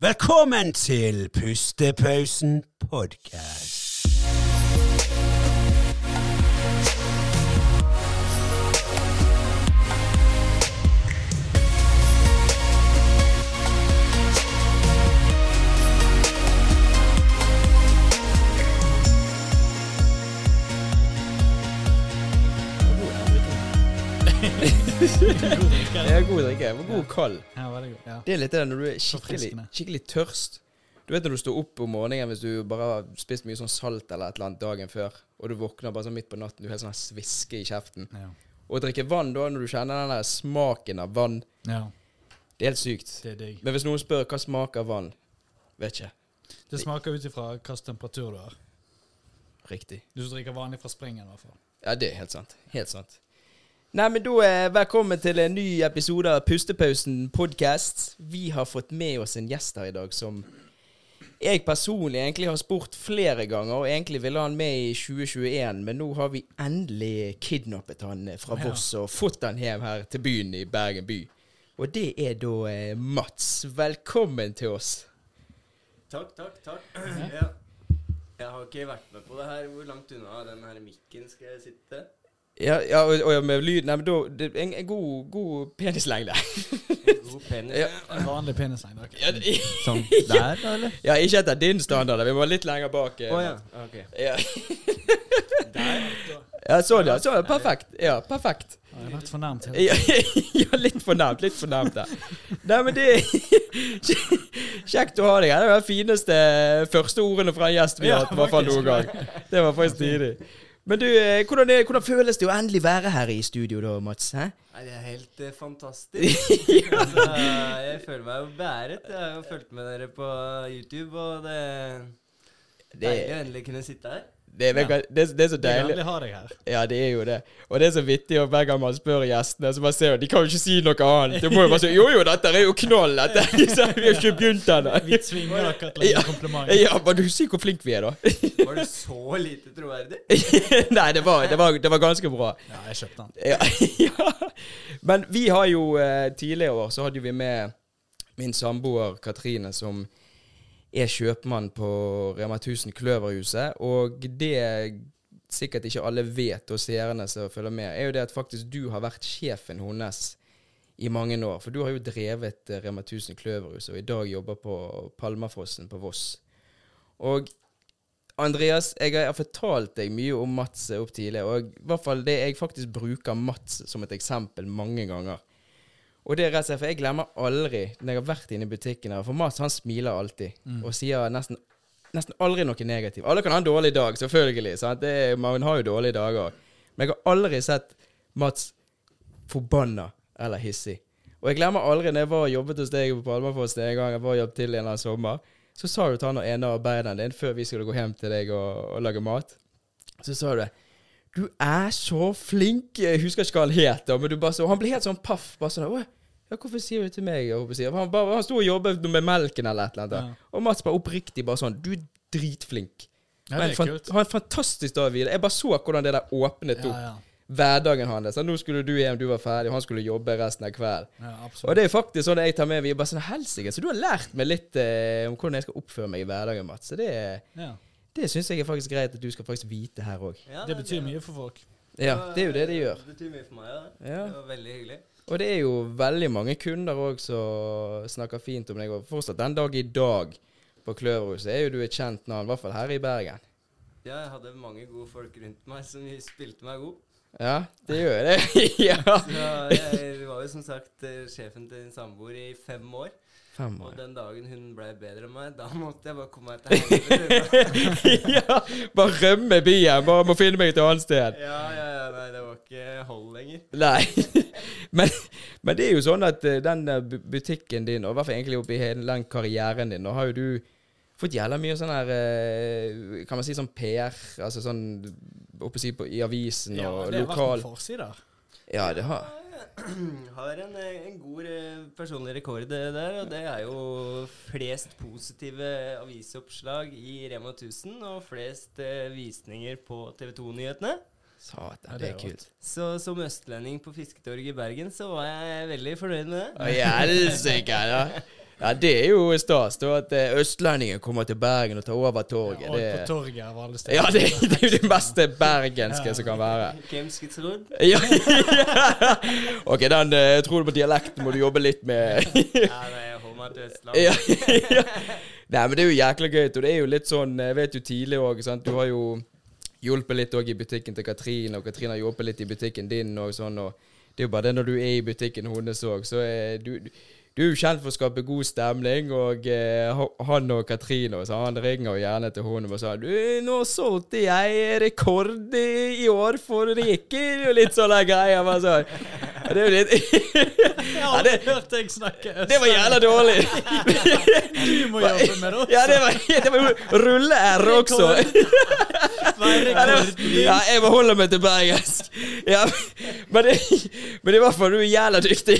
Velkommen til Pustepausen podkast. Det er god drikke. Det var god kald. Ja, veldig god. Ja. Det er litt det når du er skikkelig, skikkelig tørst. Du vet når du står opp om morgenen hvis du bare har spist mye sånn salt eller et eller annet dagen før, og du våkner bare sånn midt på natten, du har sånn sviske i kjeften. Ja. Og drikke vann da, når du kjenner den der smaken av vann, ja, det er helt sykt. det er digg. Men hvis noen spør hva smaker vann, vet ikke. Det smaker ut ifra hvilken temperatur du har. Riktig. Du som drikker vanlig fra springen, i hvert fall. Ja, det er helt sant. Helt sant. Nei, men da er Velkommen til en ny episode av Pustepausen podcast. Vi har fått med oss en gjest her i dag som jeg personlig egentlig har spurt flere ganger, og egentlig ville han med i 2021, men nå har vi endelig kidnappet han eh, fra Voss og fått han hjem her til byen i Bergen by. Og det er da eh, Mats. Velkommen til oss. Takk, takk, takk. Ja. Jeg har ikke vært med på det her. Hvor langt unna den her mikken skal jeg sitte? Ja, ja og, og med lyd Nei, men da det, En, en god, god penislengde. En god penis. Ja. En vanlig penislengde. Okay. Ja, det, Som der, da, eller? Ja, ikke etter din standard. Vi må litt lenger bak. eh, Å ja. Okay. Ja. Der. ja, sånn, ja. Sånn, perfekt. Ja, perfekt. Ja, Jeg har vært fornærmet. Ja, litt fornærmet. Litt fornærmet der. Nei, men det Kjekt å ha deg her. Det var de fineste første ordene fra en gjest vi har hatt, i hvert fall noen gang. Det var faktisk stilig. Men du, eh, hvordan, er, hvordan føles det å endelig være her i studio da, Mats? Hæ? Nei, det er helt eh, fantastisk. altså, jeg føler meg jo bæret. Jeg har jo fulgt med dere på YouTube, og det er deilig å endelig kunne sitte her. det, er, det, er, det er så Det er her. Ja, det er jo det. Og det er så vittig og hver gang man spør gjestene, så bare ser du, de kan jo ikke si noe annet. Du må jo bare si 'Jo, jo, dette er jo knall', dette. Vi har ikke begynt ennå. Vi tvinger akkurat til å gi Ja. kompliment. Ja, men du sier hvor flink vi er, da. Var det så lite troverdig? Nei, det var, det, var, det var ganske bra. Ja, jeg kjøpte den. Ja. Men vi har jo eh, tidligere år så hadde vi med min samboer Katrine, som er kjøpmann på Rema 1000 Kløverhuset. Og det sikkert ikke alle vet, og seerne som følger med, er jo det at faktisk du har vært sjefen hennes i mange år. For du har jo drevet eh, Rema 1000 Kløverhuset, og i dag jobber på Palmafossen på Voss. Og Andreas, jeg har fortalt deg mye om Mats opp tidlig, og i hvert fall det jeg faktisk bruker Mats som et eksempel mange ganger. Og det er rett og slett, for jeg glemmer aldri når jeg har vært inne i butikken her, for Mats han smiler alltid, og sier nesten, nesten aldri noe negativt. Alle kan ha en dårlig dag, selvfølgelig, sant? Det, man har jo dårlige dager. Men jeg har aldri sett Mats forbanna eller hissig. Og jeg glemmer aldri når jeg var og jobbet hos deg på Almafossen en gang, jeg var og jobbet til en eller annen sommer, så sa du til han og en av arbeiderne din før vi skulle gå hjem til deg og, og lage mat, så sa du. Du er så flink. Jeg husker ikke hva han het, men du bare så, han ble helt sånn paff. bare sånn, «Åh, ja, Hvorfor sier du til meg? Han, bare, han sto og jobbet med melken eller et eller annet. Ja. Og Mats bare oppriktig bare sånn Du er dritflink. Ja, det er kult. Ha en fantastisk dag videre. Jeg bare så hvordan det der åpnet Ja, opp ja. Hverdagen hans. Så Nå skulle du hjem, du var ferdig, og han skulle jobbe resten av kvelden. ja Og det er faktisk sånn jeg tar med Vi er bare sånn Helsike. Så du har lært meg litt eh, om hvordan jeg skal oppføre meg i hverdagen, Mats. Så det, Ja. det syns jeg er faktisk greit at du skal faktisk vite her òg. Ja, Det betyr mye for folk. Ja, det er jo det det gjør. Det betyr mye for meg, ja. Ja. Det var veldig hyggelig. Og det er jo veldig mange kunder òg som snakker fint om deg. Og fortsatt den dag i dag på Kløverhuset er jo du et kjent navn, i hvert fall her i Bergen. Ja, jeg hadde mange gode folk rundt meg som spilte meg god. Ja, det gjør det. ja. Så jeg var jo som sagt eh, sjefen til en samboer i fem år. Fem Og den dagen hun ble bedre enn meg, da måtte jeg bare komme meg til helvete. ja, bare rømme byen. Bare må finne meg et annet sted. Ja, ja, ja, nei, det var ikke hold lenger. Nei. Men, men det er jo sånn at eh, den eh, butikken din, og i hvert fall egentlig oppi hele den karrieren din, nå har jo du fått jævla mye sånn her eh, Kan man si sånn PR? Altså sånn oppe si på, i avisen Ja, og det har vært lokal på forsider. Ja, det har Har en, eh, en god eh, personlig rekord der, og det er jo flest positive avisoppslag i Rema 1000 og flest visninger på TV 2-nyhetene. Satan, Ja, det det er kult. Så som østlending på Fisketorget i Bergen, så var jeg veldig fornøyd med det. Å, helsike, ja. Ja, det er jo stas. da, At eh, østlendingen kommer til Bergen og tar over torget. Ja, og på torget av alle steder. ja, det, det er jo det beste bergenske som kan være. Hvem skulle trodd? Ja. ok, den eh, jeg tror du på dialekten må du jobbe litt med. Ja, det Østland. ja, ja. Nei, men det er jo jækla gøy. Og det er jo litt sånn Jeg vet jo tidlig òg, sant. Du har jo hjulpet litt òg i butikken til Katrine, og Katrine har hjulpet litt i butikken din og sånn. Og det er jo bare det når du er i butikken hennes òg, så er du, du du er jo kjent for å skape god stemning, og eh, han og Katrine så han ringer gjerne til henne og sier du, 'Nå solgte jeg rekord i i år for riker', og litt sånne greier. Bare sånn. Ja, Det er jo litt Jeg har aldri hørt deg snakke øst. Det var jævla dårlig. Du må jobbe med det også. Ja, det var, det var jo rulle-r også. Ja, jeg må holde meg til bergensk. Ja, men, det, men i hvert fall, du er jævla dyktig.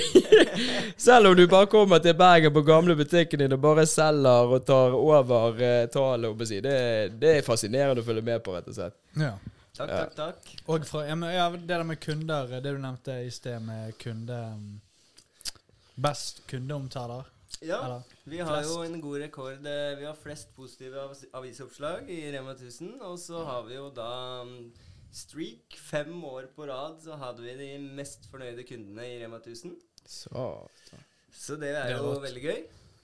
Selv om du bare kommer til Bergen på gamle butikken din og bare selger og tar over eh, tallet. holdt på å Si. Det, det er fascinerende å følge med på, rett og slett. Ja. Takk, Ja. takk, takk. Og fra, ja, men, ja, det der med kunder, det du nevnte i sted med kunde... um, Best kundeomtaler. Ja, Eller vi har flest. jo en god rekord. Eh, Vi har flest positive avis- avisoppslag i Rema 1000. Og så har vi jo da mm, Streak. Fem år på rad så hadde vi de mest fornøyde kundene i Rema 1000. Så. Så det er Det er jo veldig gøy.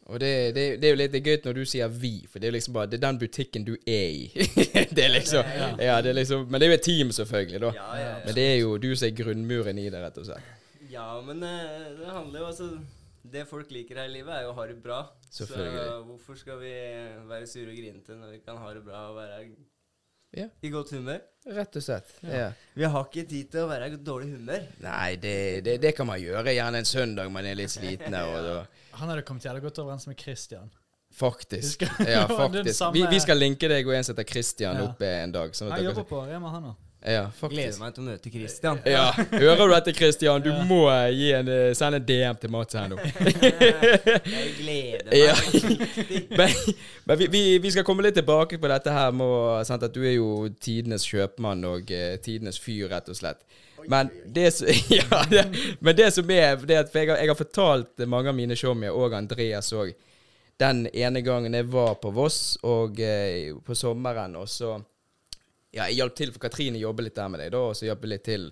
Og det, det, det er jo litt gøy når du sier 'vi', for det er liksom bare Det er den butikken du er i. det er liksom Ja, det er liksom Men det er jo et team, selvfølgelig, da. Ja, ja, Men det er jo du som er grunnmuren i det, rett og slett. ja men eh, det handler jo altså Det folk liker her i livet, er jo å ha det bra. Så hvorfor skal vi være sure og grinete når vi kan ha det bra og være Ja. i godt humør? Rett og slett. Ja. Vi har ikke tid til å være i dårlig humør. Nei, det, det, det kan man gjøre gjerne en søndag man er litt sliten. Og da, Han hadde kommet jævlig godt overens med Christian. faktisk. Ja, faktisk. samme- Vi, vi skal linke deg og en som heter Christian Ja. oppe en dag. Sånn at Han dere- jobber på Rema, han òg. Ja, Gleder meg til å møte Christian. Ja, Hører du dette, Christian? Du må eh, gi en, eh, sende en DM til Mats her nå. Jeg gleder meg. Ja. Men, men vi, vi, vi skal komme litt tilbake på dette her med sant, at du er jo tidenes kjøpmann og uh, tidenes fyr, rett og slett. Men det, ja, det, men det som er det at for jeg, har, jeg har fortalt mange av mine showmier, og Andreas òg, den ene gangen jeg var på Voss og uh, på sommeren, og så Ja, jeg hjalp til, for Katrine jobber litt der med deg, da, og så hjalp jeg litt til.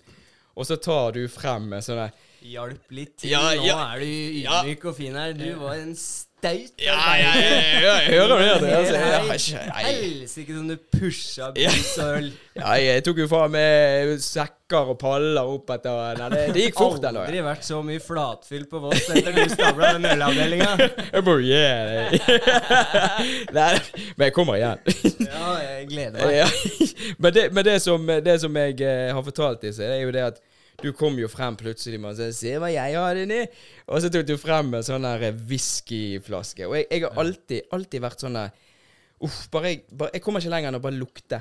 Og så tar du frem sånne sånn Hjalp litt til. Ja, Nå er du Ja. ydmyk og fin her. Du var en staut Ja, ja, ja, ja, jeg hører det. altså, ja, Helsike som du pusha bussøl. ja, jeg tok jo faen med sekker og paller opp etter det, det gikk fort den eller? Aldri vært så mye flatfyll på Voss etter du stabla den ølavdelinga. Jeg bare, yeah. Nei, men jeg kommer igjen. Ja, jeg gleder meg. Ja. Men, det, men det, som, det som jeg eh, har fortalt disse, det er jo det at du kom jo frem plutselig med og sa 'Se hva jeg har inni'. Og så tok du frem en sånn der whiskyflaske. Og jeg, jeg har alltid, alltid vært sånn der Uff, bare jeg, bare, jeg kommer ikke lenger enn å bare lukte.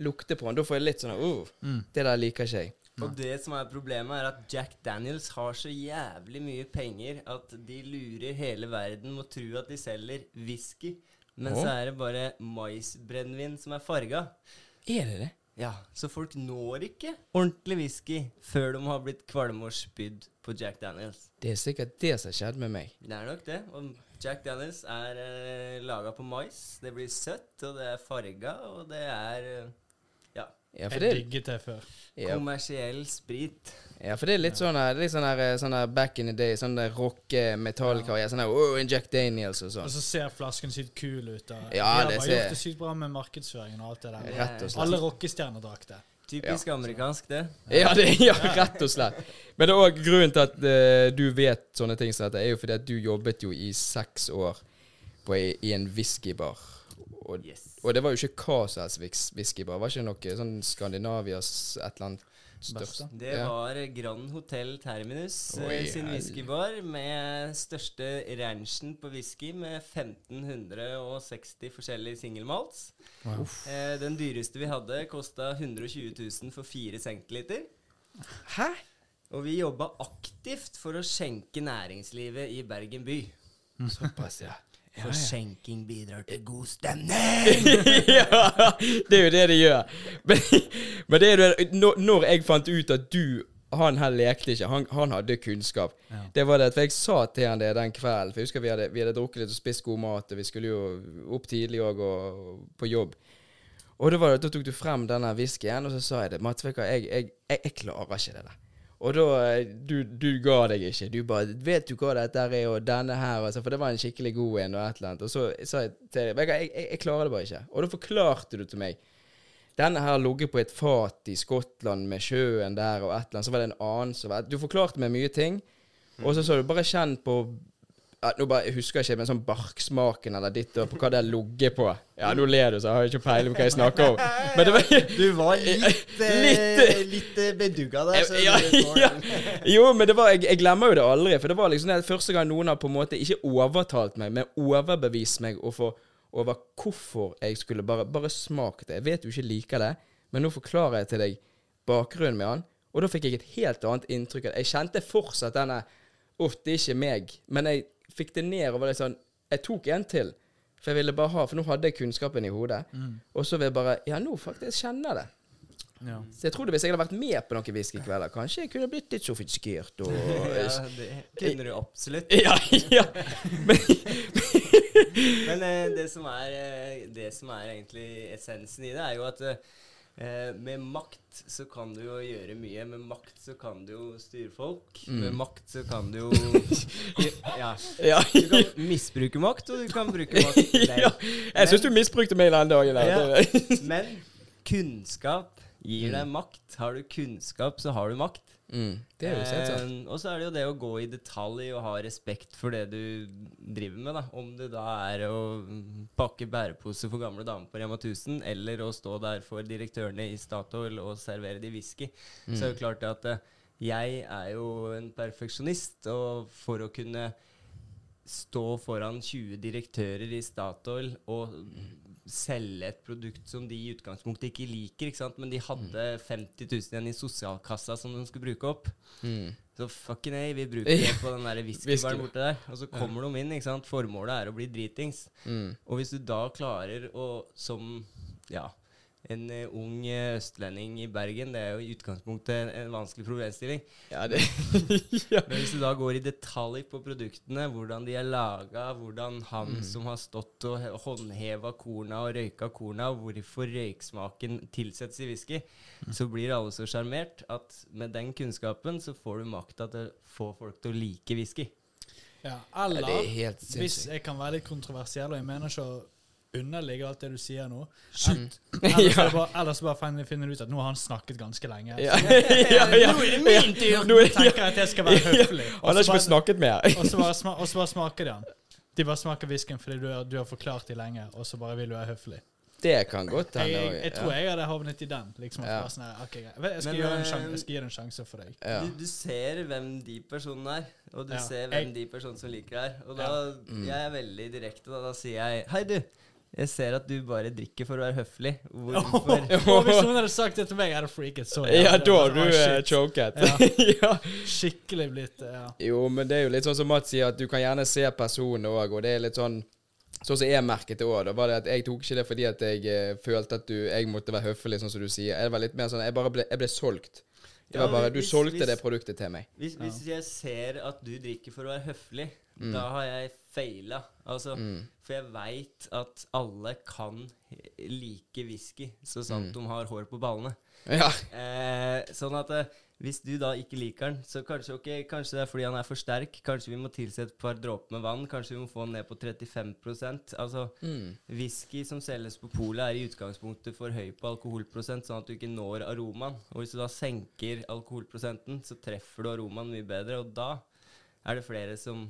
Lukte på den. Da får jeg litt sånn uh, Det der liker ikke jeg. Og det som er problemet, er at Jack Daniels har så jævlig mye penger at de lurer hele verden med å tro at de selger whisky. Men oh. så er det bare maisbrennevin som er farga. Er det det? Ja, så folk når ikke ordentlig whisky før de har blitt kvalme og spydd på Jack Daniels. Det er sikkert det som har skjedd med meg. Det er nok det. Og Jack Daniels er eh, laga på mais. Det blir søtt, og det er farga, og det er eh, ja, Ja, for Jeg digget det før. ja, kommersiell sprit. ja, for det er litt sånn her, er litt sånn her, sånn her back in the day, sånn der rocke metallkarriere. Sånn her, oh, Jack Daniels og Og sånn. så ser flasken sykt kul ut. Og Ja, de har det ser- gjort det sykt bra med markedsføringen og alt det der. Rett og slett. Alle rockestjerner drakk det. Typisk amerikansk, det. Ja, det, ja, rett og slett. Men det er òg grunnen til at uh, du vet sånne ting som dette, er jo fordi at du jobbet jo i seks år på, i, i en whiskybar. Og, Yes. Og det var jo ikke hva som helst whis- whiskybar. Var ikke noe sånn Skandinavias et eller annet største. Det var Grand Hotel Terminus eh, Oi, sin whiskybar med største ranchen på whisky med 1560 forskjellige singelmalts. Eh, den dyreste vi hadde, kosta 120 000 for 4 centiliter. Hæ? Og vi jobba aktivt for å skjenke næringslivet i Bergen by. Såpass, ja. For skjenking bidrar til god stemning. ja, det er jo det det gjør. Men, men det det, når, jeg fant ut at du han her lekte ikke. Han, han hadde kunnskap. Ja. Det var det, for Jeg sa til han det den kvelden. For jeg husker vi hadde, vi hadde drukket litt og spist god mat, og vi skulle jo opp tidlig òg og, og på jobb. Og da, var det, da tok du frem denne whiskyen, og så sa jeg det. Hva, jeg, jeg, jeg, jeg klarer ikke det der. Og da eh, Du, du ga deg ikke. Du bare 'Vet du hva dette er?' og denne her, altså, for det var en skikkelig god en, og et eller annet. Og så sa jeg til deg jeg, jeg, jeg klarer det bare ikke'. Og da forklarte du til meg denne her ligget på et fat i Skottland med sjøen der og et eller annet. Så var det en annen som var Du forklarte meg mye ting. Og så sa du bare kjenn på ja, nå bare, Jeg husker ikke, men sånn barksmaken eller ditt og på hva det har ligget på. Ja, nå ler du, så jeg har ikke peiling på hva jeg snakker om. Men det var Du var litt, eh, Litt- litt eh, bedugga der. Så ja, ja. Jo, men det var, jeg, jeg glemmer jo det aldri. For det var liksom det første gang noen har på en måte ikke overtalt meg, men overbevist meg over, over hvorfor jeg skulle bare, bare smake det. Jeg vet du ikke liker det, men nå forklarer jeg til deg bakgrunnen med han. Og da fikk jeg et helt annet inntrykk. Jeg kjente fortsatt denne Uff, det er ikke meg. Men jeg fikk det ned og var litt sånn Jeg tok en til. For jeg ville bare ha For nå hadde jeg kunnskapen i hodet. Og så vil jeg bare Ja, nå faktisk kjenner jeg det. Ja. Så jeg trodde hvis jeg hadde vært med på noen whiskykvelder, kanskje jeg kunne blitt litt sofistikert og Ja, det kunne du absolutt. Ja, ja. Men, Men eh, det, som er, eh, det som er egentlig essensen i det, er jo at eh, med makt så kan du jo gjøre mye. Med makt så kan du jo styre folk. Med makt så kan du jo Ja. ja. Du kan misbruke makt, og du kan bruke makt. ja. Jeg syns du misbrukte meg den dagen. der. Ja. Men kunnskap gir deg makt. Har du kunnskap, så har du makt. Mm, det er jo helt sant. Eh, og så er det jo det å gå i detalj og ha respekt for det du driver med. da Om det da er å mm, pakke bærepose for gamle damer på Rema 1000, eller å stå der for direktørene i Statoil og servere de whisky, så er det klart at eh, jeg er jo en perfeksjonist, og for å kunne stå foran 20 direktører i Statoil og selge et produkt som de i utgangspunktet ikke liker, ikke sant? men de hadde 50 000 igjen i sosialkassa som de skulle bruke opp. Mm. Så fucking hey, vi bruker det på den der Whisky. whiskybaren borte der. Og så kommer de inn, ikke sant. Formålet er å bli dritings. Mm. Og hvis du da klarer å, som ja, en eh, ung eh, østlending i Bergen, det er jo i utgangspunktet en, vanskelig problemstilling. Ja, det ja. Men hvis du da går i detalj på produktene, hvordan de er laga, hvordan han Mm. som har stått og he- håndheva korna og røyka korna, hvorfor røyksmaken tilsettes i whisky, Mm. så blir alle så sjarmert at med den kunnskapen så får du makta til å få folk til å like whisky. Ja, Ja, eller er hvis jeg kan være litt kontroversiell, og jeg mener ikke å underligge alt det du sier nå Mm. Ellers, Ja. bare, ellers bare finner, finner du ut at nå har han snakket ganske lenge. Ja, ja, ja. Nå er det min tur! Nå tenker jeg at jeg skal være høflig. Han har ikke fått snakket mer. Og så bare, sma, bare smaker de han. De bare smaker whiskyen fordi du, du har forklart dem lenge, og så bare vil du være høflig. Det kan godt hende. jeg, jeg, jeg tror jeg hadde havnet i den. Liksom, Ja. sånn, her, ok, jeg, skal Men, eh, sjanse, jeg skal gi det en sjanse for deg. ja. Du, du ser hvem de personene er, og du Ja. ser Jeg- hvem de personene som liker deg. Og da Mm. jeg er veldig direkte. Da, da sier jeg Hei, du. Jeg ser at du bare drikker for å være høflig. Hvorfor? Og hvis noen hadde sagt det til meg, jeg hadde freaket så Ja, da har du Å, eh, choket. Ja. ja. Skikkelig blitt ja. Jo, men det er jo litt sånn som Mats sier, at du kan gjerne se personen òg, og det er litt sånn Sånn som jeg merket det òg, da var det at jeg tok ikke det fordi at jeg uh, følte at du, jeg måtte være høflig, sånn som du sier. Jeg var litt mer sånn Jeg bare ble, jeg ble solgt. Det var bare Du hvis- solgte hvis- det produktet til meg. Hvis, hvis jeg ser at du drikker for å være høflig, Mm. da har jeg feila. Altså, Mm. For jeg veit at alle kan like whisky så sant Mm. de har hår på ballene. Ja. Eh, sånn at eh, hvis du da ikke liker den, så kanskje okay, kanskje det er fordi han er for sterk. Kanskje vi må tilsette et par dråper med vann. Kanskje vi må få den ned på 35 Altså, Mm. Whisky som selges på polet, er i utgangspunktet for høy på alkoholprosent, sånn at du ikke når aromaen. Og hvis du da senker alkoholprosenten, så treffer du aromaen mye bedre, og da er det flere som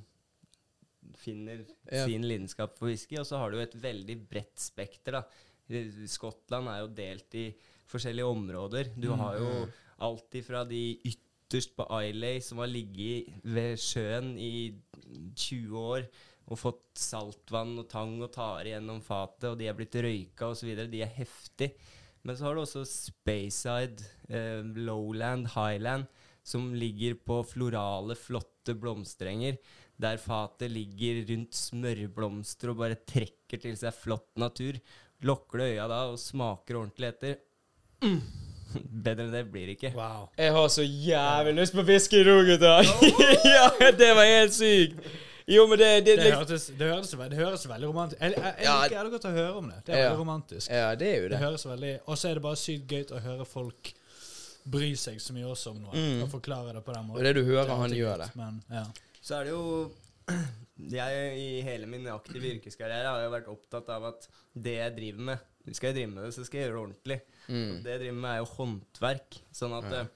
finner Ja. sin lidenskap for whisky. Og så har du jo et veldig bredt spekter, da. Skottland er jo delt i forskjellige områder. Du har jo alt ifra de ytterst på Islay, som har ligget ved sjøen i 20 år og fått saltvann og tang og tare gjennom fatet, og de er blitt røyka osv. De er heftige. Men så har du også Speyside, eh, Lowland, Highland, som ligger på florale, flotte blomsterenger, der fatet ligger rundt smørblomster og bare trekker til seg flott natur. Lukker du øya da og smaker ordentlig etter. Mm. Bedre enn det blir det ikke. Wow. Jeg har så jævlig lyst på whisky nå, gutta. ja, det var helt sykt. Jo, men det, det, Det det hørtes, det høres, det høres veldig romantisk Jeg, jeg, jeg Ja. liker det godt å høre om det. Det er Ja. veldig romantisk. Ja, det er jo Det det. høres veldig Og så er det bare sykt gøy å høre folk bry seg så mye også om noe. Mm. Og forklare det på den måten. Og det du hører er han gjør det. Men, ja. Så er det jo Jeg i hele min aktive yrkeskarriere har jo vært opptatt av at det jeg driver med Skal jeg drive med det, så skal jeg gjøre det ordentlig. Mm. Det jeg driver med, er jo håndverk. Sånn at Ja. eh,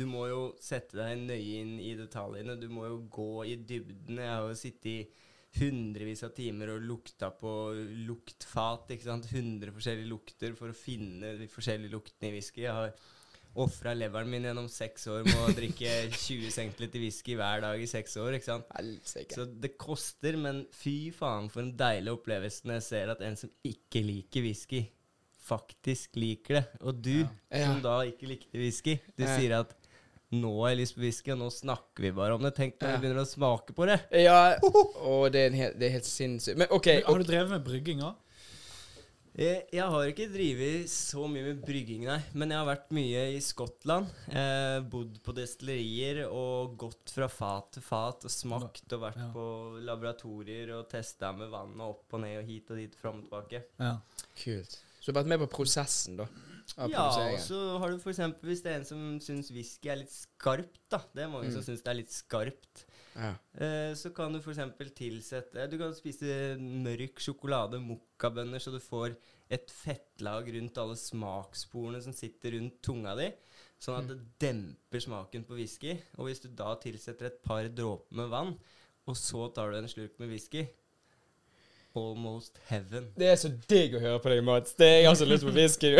du må jo sette deg nøye inn i detaljene. Du må jo gå i dybden. Jeg har jo sittet i hundrevis av timer og lukta på luktfat. ikke sant? 100 forskjellige lukter for å finne de forskjellige luktene i whisky. Jeg har ofra leveren min gjennom seks år med å drikke 20 centiliter whisky hver dag i seks år. ikke sant? Så det koster, men fy faen for en deilig opplevelse når jeg ser at en som ikke liker whisky, faktisk liker det. Og du, Ja. som da ikke likte whisky, du Ja. sier at nå har jeg lyst på whisky, og nå snakker vi bare om det. Tenk når Ja. vi begynner å smake på det. Ja, og det er, en hel, det er helt sinnssykt. Men OK. Men Har du drevet med brygging òg? Jeg, jeg har ikke drevet så mye med brygging, nei. Men jeg har vært mye i Skottland. Eh, bodd på destillerier og gått fra fat til fat og smakt og vært Ja. på laboratorier og testa med vannet opp og ned og hit og dit, fram og tilbake. Ja. Kult. Så du har vært med på prosessen, da? Ja, og så har du eksempel hvis det er en som syns whisky er litt skarpt, da. Det er mange Mm. som syns det er litt skarpt. Ja. Eh, så kan du eksempel tilsette Du kan spise mørk sjokolade, mokkabønner, så du får et fettlag rundt alle smakssporene som sitter rundt tunga di. Sånn at det demper smaken på whisky. Og hvis du da tilsetter et par dråper med vann, og så tar du en slurk med whisky Almost heaven. Det er så digg å høre på deg, Mats. Det er jeg altså så lyst på whisky.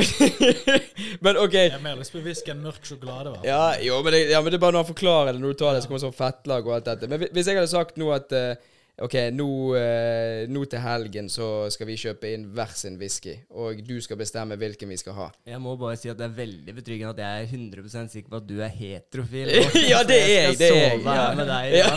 men OK. Jeg har mer lyst på whisky enn mørk sjokolade. Ja, jo, men det, ja, men det er bare når han forklarer det, når du tar det, så kommer sånn fettlag og alt dette. Men hvis jeg hadde sagt nå at eh, OK, nå, eh, nå til helgen så skal vi kjøpe inn hver sin whisky, og du skal bestemme hvilken vi skal ha. Jeg må bare si at det er veldig betryggende at jeg er 100 sikker på at du er heterofil. ja, det er jeg. Det er jeg. Ja. her med deg Ja,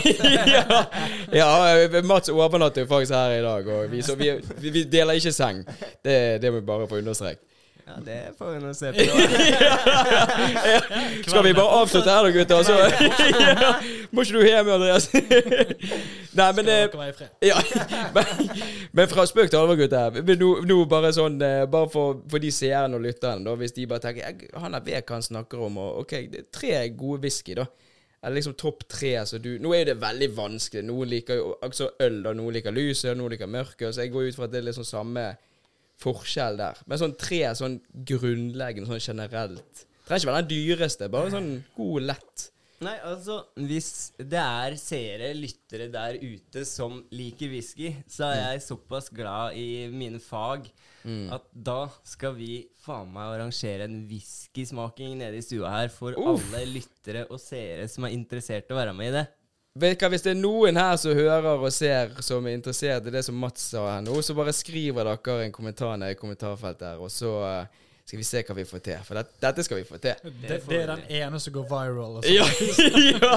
ja, ja, Mats overnatter jo faktisk her i dag, og vi, så vi, vi, vi deler ikke seng. Det, det må vi bare få understreket. Ja, det får vi nå se på. Skal vi bare avslutte her da, gutter? Altså? ja. Må ikke du hjem, Andreas? Nei, men Skal eh, dere være i fred? ja, men, men fra spøk til alvor, gutter. Nå, nå bare sånn eh, Bare for, for de seerne og lytterne, da, hvis de bare tenker «Jeg- Han er hva han snakker om, og OK, det er tre gode whisky, da. Eller liksom topp tre. altså du, nå er jo det veldig vanskelig. Noen liker jo altså øl, da, noen liker lyset, noen liker mørket. Så jeg går ut fra at det er liksom samme forskjell der. Men sånn tre sånn grunnleggende, sånn generelt. Trenger ikke være den dyreste, bare sånn god, lett. Nei, altså, hvis det er seere, lyttere der ute som liker whisky, så er jeg såpass glad i mine fag at da skal vi faen meg arrangere en whiskysmaking nede i stua her for Uff. alle lyttere og seere som er interessert i å være med i det. Hvis det er noen her som hører og ser som er interessert i det som Mats sa her nå, så bare skriver dere en kommentar ned i kommentarfeltet her, og så eh, skal vi se hva vi får til. For det, dette skal vi få til. Det, det er den ene som går viral. Og Ja, ja,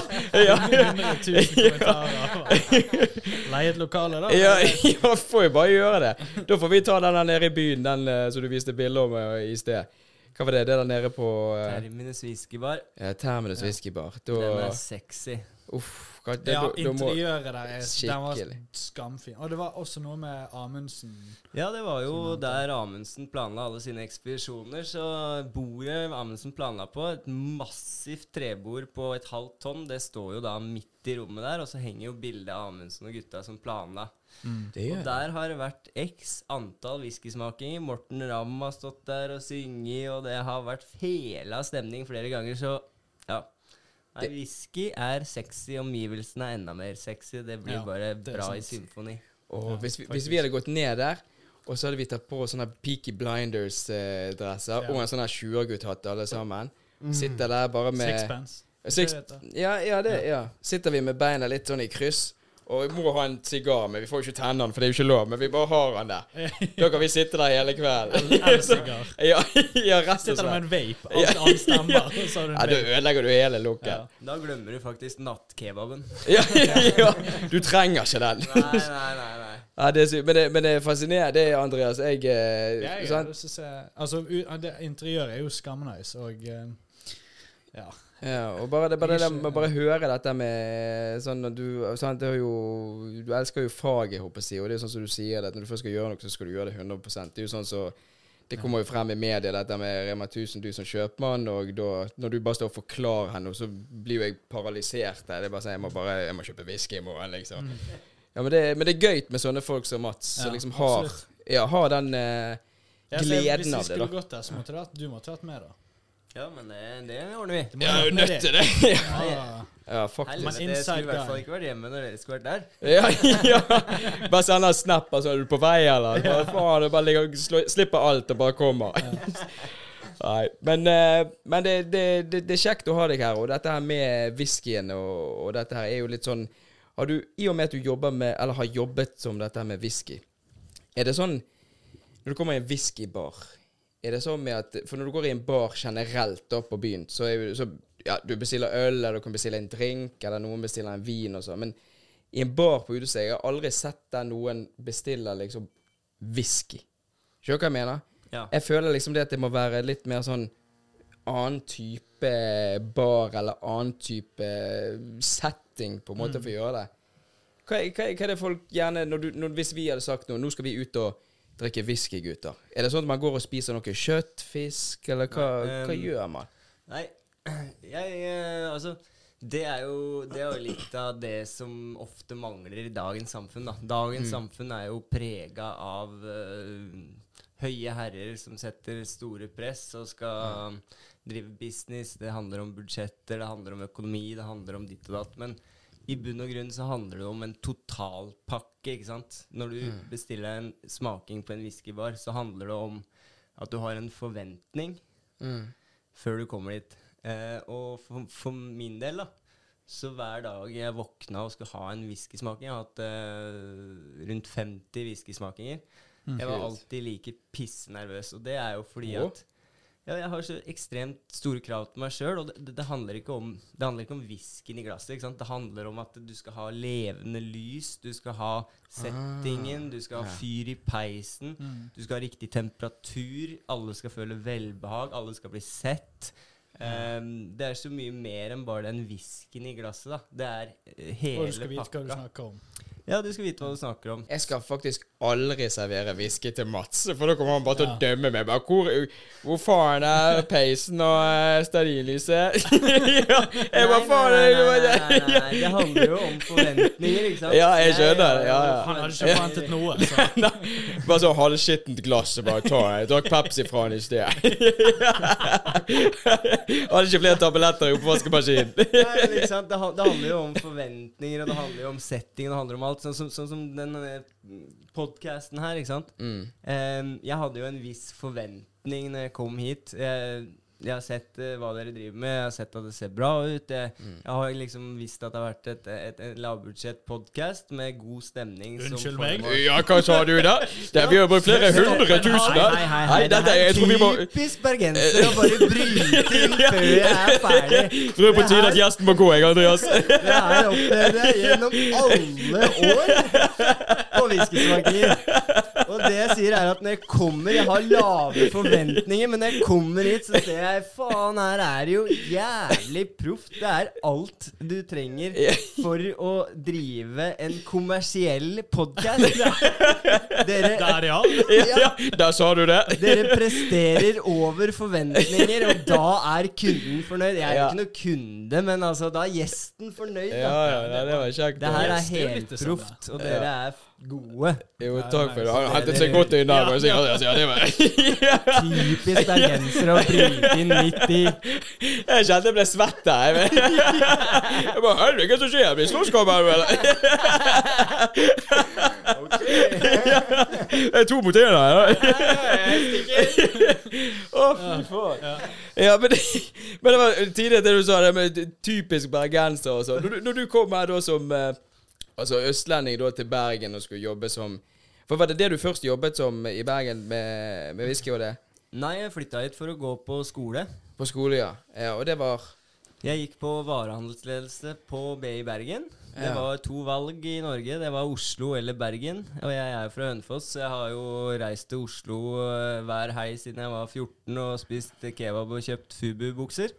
ja. 100 000 kommentarer. Leie et lokale, da. Ja, ja, får jo bare gjøre det. Da får vi ta den der nede i byen, den eh, som du viste bilde om eh, i sted. Hva var det? Det der nede på uh, Terminus whiskybar. Terminus whiskybar. Den er sexy. Uff. hva- Det, Ja, da, da må, interiøret der er, den var skamfin. Og det var også noe med Amundsen. Ja, det var jo der Amundsen planla alle sine ekspedisjoner. Så bordet Amundsen planla på, et massivt trebord på et halvt tonn, det står jo da midt i rommet der, og så henger jo bildet av Amundsen og gutta som planla. Mm, Og der har det vært x antall whiskysmakinger. Morten Ramm har stått der og synget, og det har vært fela stemning flere ganger, så ja. Nei, whisky er sexy, omgivelsene er enda mer sexy. Det blir Ja, bare det er bra i symfoni. Og Ja, hvis, vi, hvis vi hadde gått ned der, og så hadde vi tatt på sånne Peaky Blinders-dresser Ja. og en sånn her 20-gutt-hatt alle sammen, sitter der bare med Sixpence. Six, ja, ja, det, ja. Sitter vi med beina litt sånn i kryss. Og vi må ha en sigar, men vi får jo ikke tenne den, for det er jo ikke lov. Men vi bare har den der. Da kan vi sitte der hele kvelden. En sigar. ja, ja, rett og slett. Sitter der med en vape. Alt annet stemmer. Ja, da ødelegger du hele looken. Ja. Ja. Da glemmer du faktisk nattkebaben. Ja, Du trenger ikke den. Nei, nei, nei. nei. Ja, det er. Men, det- men det er fascinerende, det, Andreas. Jeg, eh, Jeg har sant? se Altså, u- det, interiøret er jo skamnice, og eh, ja. Ja, og bare det, bare det med bare høre dette med sånn du sant, det jo, Du elsker jo faget, håper jeg og det er jo sånn som du sier det, at når du først skal gjøre noe, så skal du gjøre det 100% Det er jo sånn så Det kommer jo frem i media, dette med Rema 1000, du som kjøpmann, og da Når du bare står og forklarer henne, så blir jo jeg paralysert. Det er bare sånn Jeg må bare Jeg må kjøpe whisky i morgen, liksom. Ja, men det, men det er gøy med sånne folk som Mats, som Ja, liksom har. Ja, har den eh, Ja, så gleden Hvis av vi det, skulle gått der, så måtte du hatt, du måtte hatt med, da. Ja, men det, det ordner vi. Du må er jo nødt til det. Ja. Ja, faktisk. Helvete, Men jeg skulle i inside hvert fall guy. ikke vært hjemme når dere skulle vært der. Ja, ja. Bare send en snap, altså. Er du på vei, eller? Bare, faen, du bare ligger, og slå- slipper alt og bare kommer. Nei. Men, eh, men det, det, det, det er kjekt å ha deg her, og dette her med whiskyen og, og dette her er jo litt sånn har du, I og med at du jobber med, eller har jobbet som dette her med whisky, er det sånn Når du kommer i en whiskybar, er det sånn med at For når du går i en bar generelt da på byen, så er så, ja, du bestiller øl, eller du kan bestille en drink, eller noen bestiller en vin og sånn, men i en bar på utestedet Jeg har aldri sett der noen bestiller liksom whisky. Skjønner du hva jeg mener? Ja. Jeg føler liksom det at det må være litt mer sånn annen type bar, eller annen type setting, på en måte, for å gjøre det. Hva, hva, hva er det folk gjerne når du, når, Hvis vi hadde sagt noe Nå skal vi ut og drikke whisky, gutter. Er det sånn at man går og spiser noe kjøtt, fisk, eller hva, Nei, hva um, gjør man? Nei, jeg eh, Altså, det er, jo, det er jo litt av det som ofte mangler i dagens samfunn. da. Dagens samfunn er jo prega av uh, høye herrer som setter store press og skal drive business. Det handler om budsjetter, det handler om økonomi, det handler om ditt og datt. Men i bunn og grunn så handler det om en totalpakke, ikke sant. Når du bestiller en smaking på en whiskybar, så handler det om at du har en forventning Mm. før du kommer dit. Eh, og for, for min del, da, så hver dag jeg våkna og skulle ha en whiskysmaking Jeg har hatt eh, rundt 50 whiskysmakinger. Jeg var alltid like pissenervøs, og det er jo fordi oh. at ja, jeg har så ekstremt store krav til meg sjøl, og det, det, handler ikke om Det handler ikke om whiskyen i glasset. Det handler om at du skal ha levende lys, du skal ha settingen, du skal ha fyr i peisen, du skal ha riktig temperatur, alle skal føle velbehag, alle skal bli sett. Um, det er så mye mer enn bare den whiskyen i glasset. da. Det er eh, hele pakka. Hva skal vi snakke du om. Ja, du skal vite hva du snakker om. Jeg skal faktisk aldri servere whisky til Mats, for da kommer han bare til Ja. å dømme meg. Bare, hvor, hvor faen er peisen og uh, stearinlyset? ja, jeg bare faen nei, nei, nei, nei, det handler jo om forventninger, ikke sant? Ja, jeg skjønner ja, ja. Han hadde ikke forventet noe. Så. Bare så halvskittent glass og bare ta Jeg drakk Pepsi fra han i sted. Hadde ikke flere tabletter i oppvaskmaskinen. Det, det handler jo om forventninger, og det handler jo om setting, og det handler om alt. Sånn som, sånn som den podkasten her, ikke sant. Mm. um, jeg hadde jo en viss forventning når jeg kom hit. Jeg, jeg har sett uh, hva dere driver med, jeg har sett at det ser bra ut. Jeg, Mm. jeg har liksom visst at det har vært et, et, et lavbudsjett-podkast med god stemning. Unnskyld meg? Ja, hva sa du da? Det er vi har brukt flere hundre tusen da. Hei, hei, er, hei tror vi må Typisk bergenser å bare bryte inn før jeg er ferdig. tror det er på tide at gjesten må gå, jeg, Andreas. Det her opplevde jeg gjennom alle år på whiskysmakinger. Og det jeg sier, er at når jeg kommer Jeg har lave forventninger, men når jeg kommer hit, så ser jeg faen, her er det jo jævlig proft. Det er alt du trenger for å drive en kommersiell podkast. Dere, Der, ja. Ja, der sa du det. dere presterer over forventninger, og da er kunden fornøyd. Jeg er jo ikke noe kunde, men altså, da er gjesten fornøyd. Ja, Da. ja, nei, det var kjekt. Det her er helproft, og dere er gode. Jo, takk for det. Han hentet seg godt inn der. Andreas. Ja, det var Typisk bergensere å bryte inn midt i Jeg kjente jeg ble svett der. Jeg bare Helvete, hva som skjer? Blir det slåsskamp her, eller? Det er to mot én her. Å, fy faen. Ja, men, men det var tidligere det du sa, det med typisk bergenser og sånn. Når, du- når du kom her da som eh, altså østlending da til Bergen og skulle jobbe som For var det det du først jobbet som i Bergen med, med whisky og det? Nei, jeg flytta hit for å gå på skole. På skole, ja. ja. Og det var Jeg gikk på varehandelsledelse på BI Bergen. Det var to valg i Norge. Det var Oslo eller Bergen. Og jeg er fra Hønefoss, så jeg har jo reist til Oslo eh, hver hei siden jeg var 14 og spist kebab og kjøpt Fubu-bukser.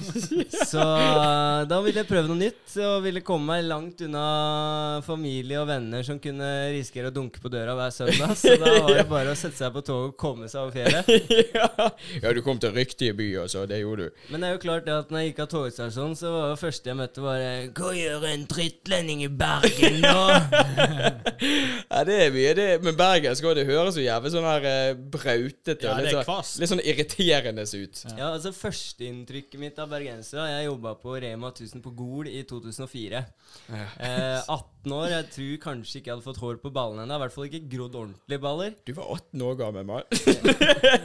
så eh, da ville jeg prøve noe nytt og ville komme meg langt unna familie og venner som kunne risikere å dunke på døra hver søndag. Så da var det bare å sette seg på toget og komme seg over fjellet. ja. du kom til riktige by, altså. Det gjorde du. Men det er jo klart at når jeg gikk av togstasjonen, så var det første jeg møtte, bare Hva gjør en drittlending i Bergen nå? Ja, det er mye. Det, men bergensk òg, det høres jo jævlig sånn her eh, brautete Ja, og det litt, er sånn, kvast. litt sånn irriterende ut. Ja, altså Førsteinntrykket mitt av bergensere Jeg jobba på Rema 1000 på Gol i 2004. Ja. Eh, 18 år. Jeg tror kanskje ikke jeg hadde fått hår på ballene ennå. I hvert fall ikke grodd ordentlige baller. Du var 18 år gammel, mann.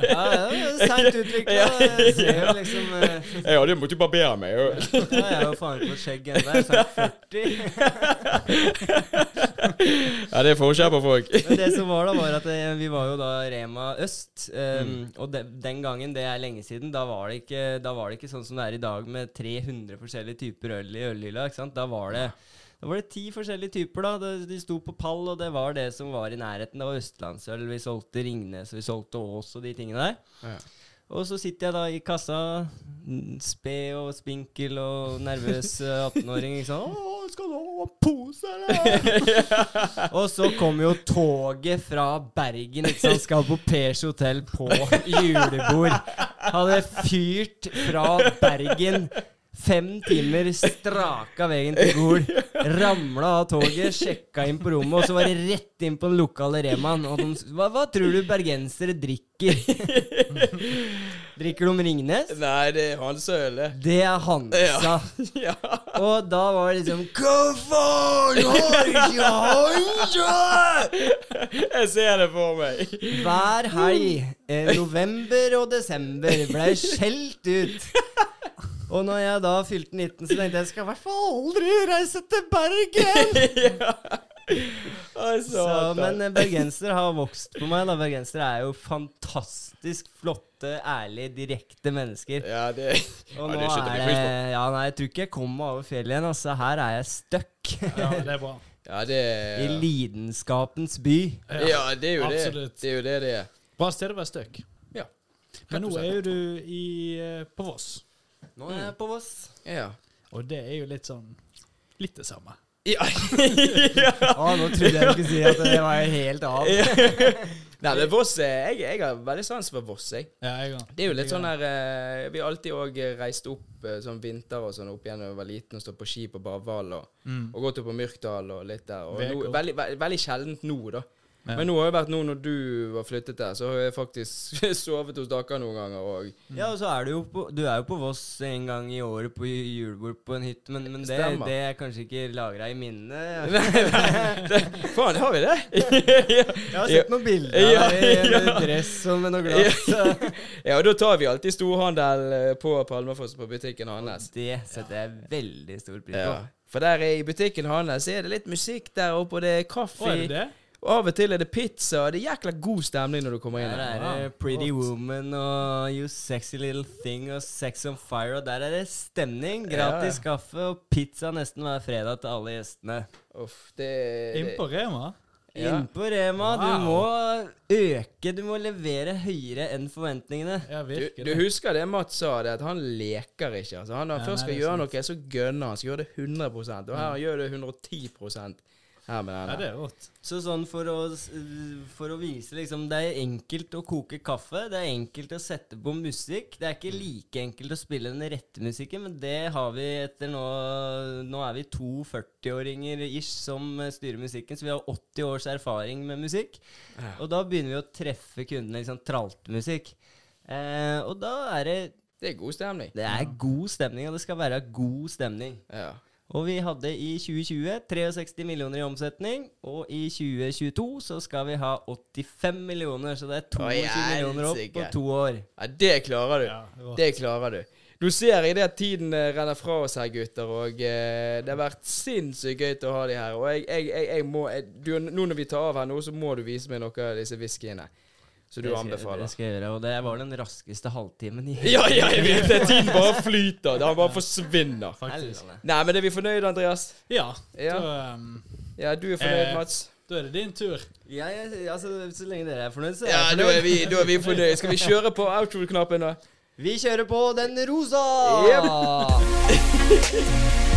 Ja, ja, Seint utvikla. Ja, jo liksom ja, Jeg hadde måttet barbere meg. Ja, jeg er jo faen ikke på skjegg ennå. Jeg er snart 40. Ja, det er forskjell på folk. Men det som var da, var at eh, vi var jo da Rema Øst. Um, Og de, den gangen, det er lenge siden, da var, det ikke, da var det ikke sånn som det er i dag med 300 forskjellige typer øl i ølhylla. Da var det da var det ti forskjellige typer. da De, sto på pall, og det var det som var i nærheten. Det var østlandsøl, vi solgte Ringnes, vi solgte Ås og de tingene der. Ja. Og så sitter jeg da i kassa, sped og spinkel og nervøs eh, 18-åring. ikke sant? Å, skal du ha en pose, eller? og så kommer jo toget fra Bergen, ikke sant? Skal på Pers hotell på julebord. Hadde fyrt fra Bergen. Fem timer straka veien til Gol. Ramla av toget, sjekka inn på rommet, og så var det rett inn på den lokale Remaen. De, hva, hva tror du bergensere drikker? drikker de Ringnes? Nei, det er Hans Øle. Det er Hansa. Ja. Og da var det liksom Hva faen, har ikke Hansa? Jeg ser det for meg. Hver helg, eh, november og desember, ble skjelt ut. Og når jeg da fylte 19, så tenkte jeg jeg skal i hvert fall aldri reise til Bergen! ja. Så, men eh, bergensere har vokst på meg. da Bergensere er jo fantastisk flotte, ærlige, direkte mennesker. Ja, det Og Ja, nå det er det. Ja, nei, jeg tror ikke jeg kommer meg over fjellet igjen. Altså, her er jeg stuck. Ja, det er bra. Ja, det I lidenskapens by. Ja, det er jo det. Absolutt. Det er jo det det er. Bra sted å være stuck. Ja. Men nå er jo du i, eh, på Voss, Nå er jeg på Voss. Ja. og det er jo litt sånn Litt det samme. Ja. Å, nå trodde jeg du skulle si at det var helt av. Nei, men Voss jeg, jeg har veldig sans for Voss, jeg. Ja, jeg. Det er jo litt sånn her eh, Vi har alltid òg reist opp eh, sånn vinter og sånn opp igjen da jeg var liten og stått på ski på Barval og, Mm. og gått opp på Myrkdal og litt der. Og nå, Vekåp. veldig, ve veldig sjeldent nå, da. Ja. Men nå har det vært nå når du var flyttet der, så har jeg faktisk sovet hos dere noen ganger òg. Ja, og så er du jo på Du er jo på Voss en gang i året på julebord på en hytte, men, men det, det er kanskje ikke lagra i minnet. Faen, har vi det? Jeg har sett noen bilder Ja, av deg i ja. dress og med noe glass. ja, og da tar vi alltid storhandel eh, på Palmefoss på butikken hans. Det setter jeg veldig stor pris på. Ja. For der er i butikken hans er det litt musikk der oppe, og det er kaffe. Å, er det det? Og av og til er det pizza, og det er jækla god stemning når du kommer inn. Der er det Pretty Woman og You Sexy Little Thing og Sex on Fire, og der er det stemning. Gratis kaffe og pizza nesten hver fredag til alle gjestene. Uff, det, Inn på Rema? Ja. Inn på Rema. Du må øke, du må levere høyere enn forventningene. Ja, Du, du husker det Mats sa, det at han leker ikke. Altså, han, når han Ja, først skal gjøre sant. noe, så gønner han. Skal gjøre det 100% Og her gjør det 110 her med Ja, det er rått. Så sånn for å, for å vise liksom Det er enkelt å koke kaffe. Det er enkelt å sette på musikk. Det er ikke like enkelt å spille den rette musikken, men det har vi etter nå Nå er vi to 40-åringer ish som styrer musikken, så vi har 80 års erfaring med musikk. Ja. Og da begynner vi å treffe kundene. Liksom traltmusikk. Eh, og da er det Det er god stemning. Det er god stemning, og det skal være god stemning. Ja. Og vi hadde i 2020 63 millioner i omsetning, og i 2022 så skal vi ha 85 millioner, så det er 22 Oi, millioner opp på to år. ja, det klarer du. Ja. Det klarer du. Nå ser jeg det at tiden eh, renner fra oss her, gutter, og eh, det har vært sinnssykt gøy til å ha de her. Og jeg, jeg, jeg, jeg må jeg, du, Nå når vi tar av her nå, så må du vise meg noe av disse whiskyene. Så du Det skal- anbefaler. Det skal jeg gjøre. Og det var den raskeste halvtimen i Ja, ja, jeg vet det! Tiden bare flyter. Han bare forsvinner. Faktisk. Nei, men er vi fornøyd, Andreas? Ja. Ja. Da, um, Ja, du er fornøyd, Eh, Mats? da er det din tur. Ja, ja, altså, så lenge dere er fornøyd, så er Ja, jeg da fornøyd. er vi, da er vi fornøyd. Skal vi kjøre på outro-knappen, da? Vi kjører på den rosa! Yep.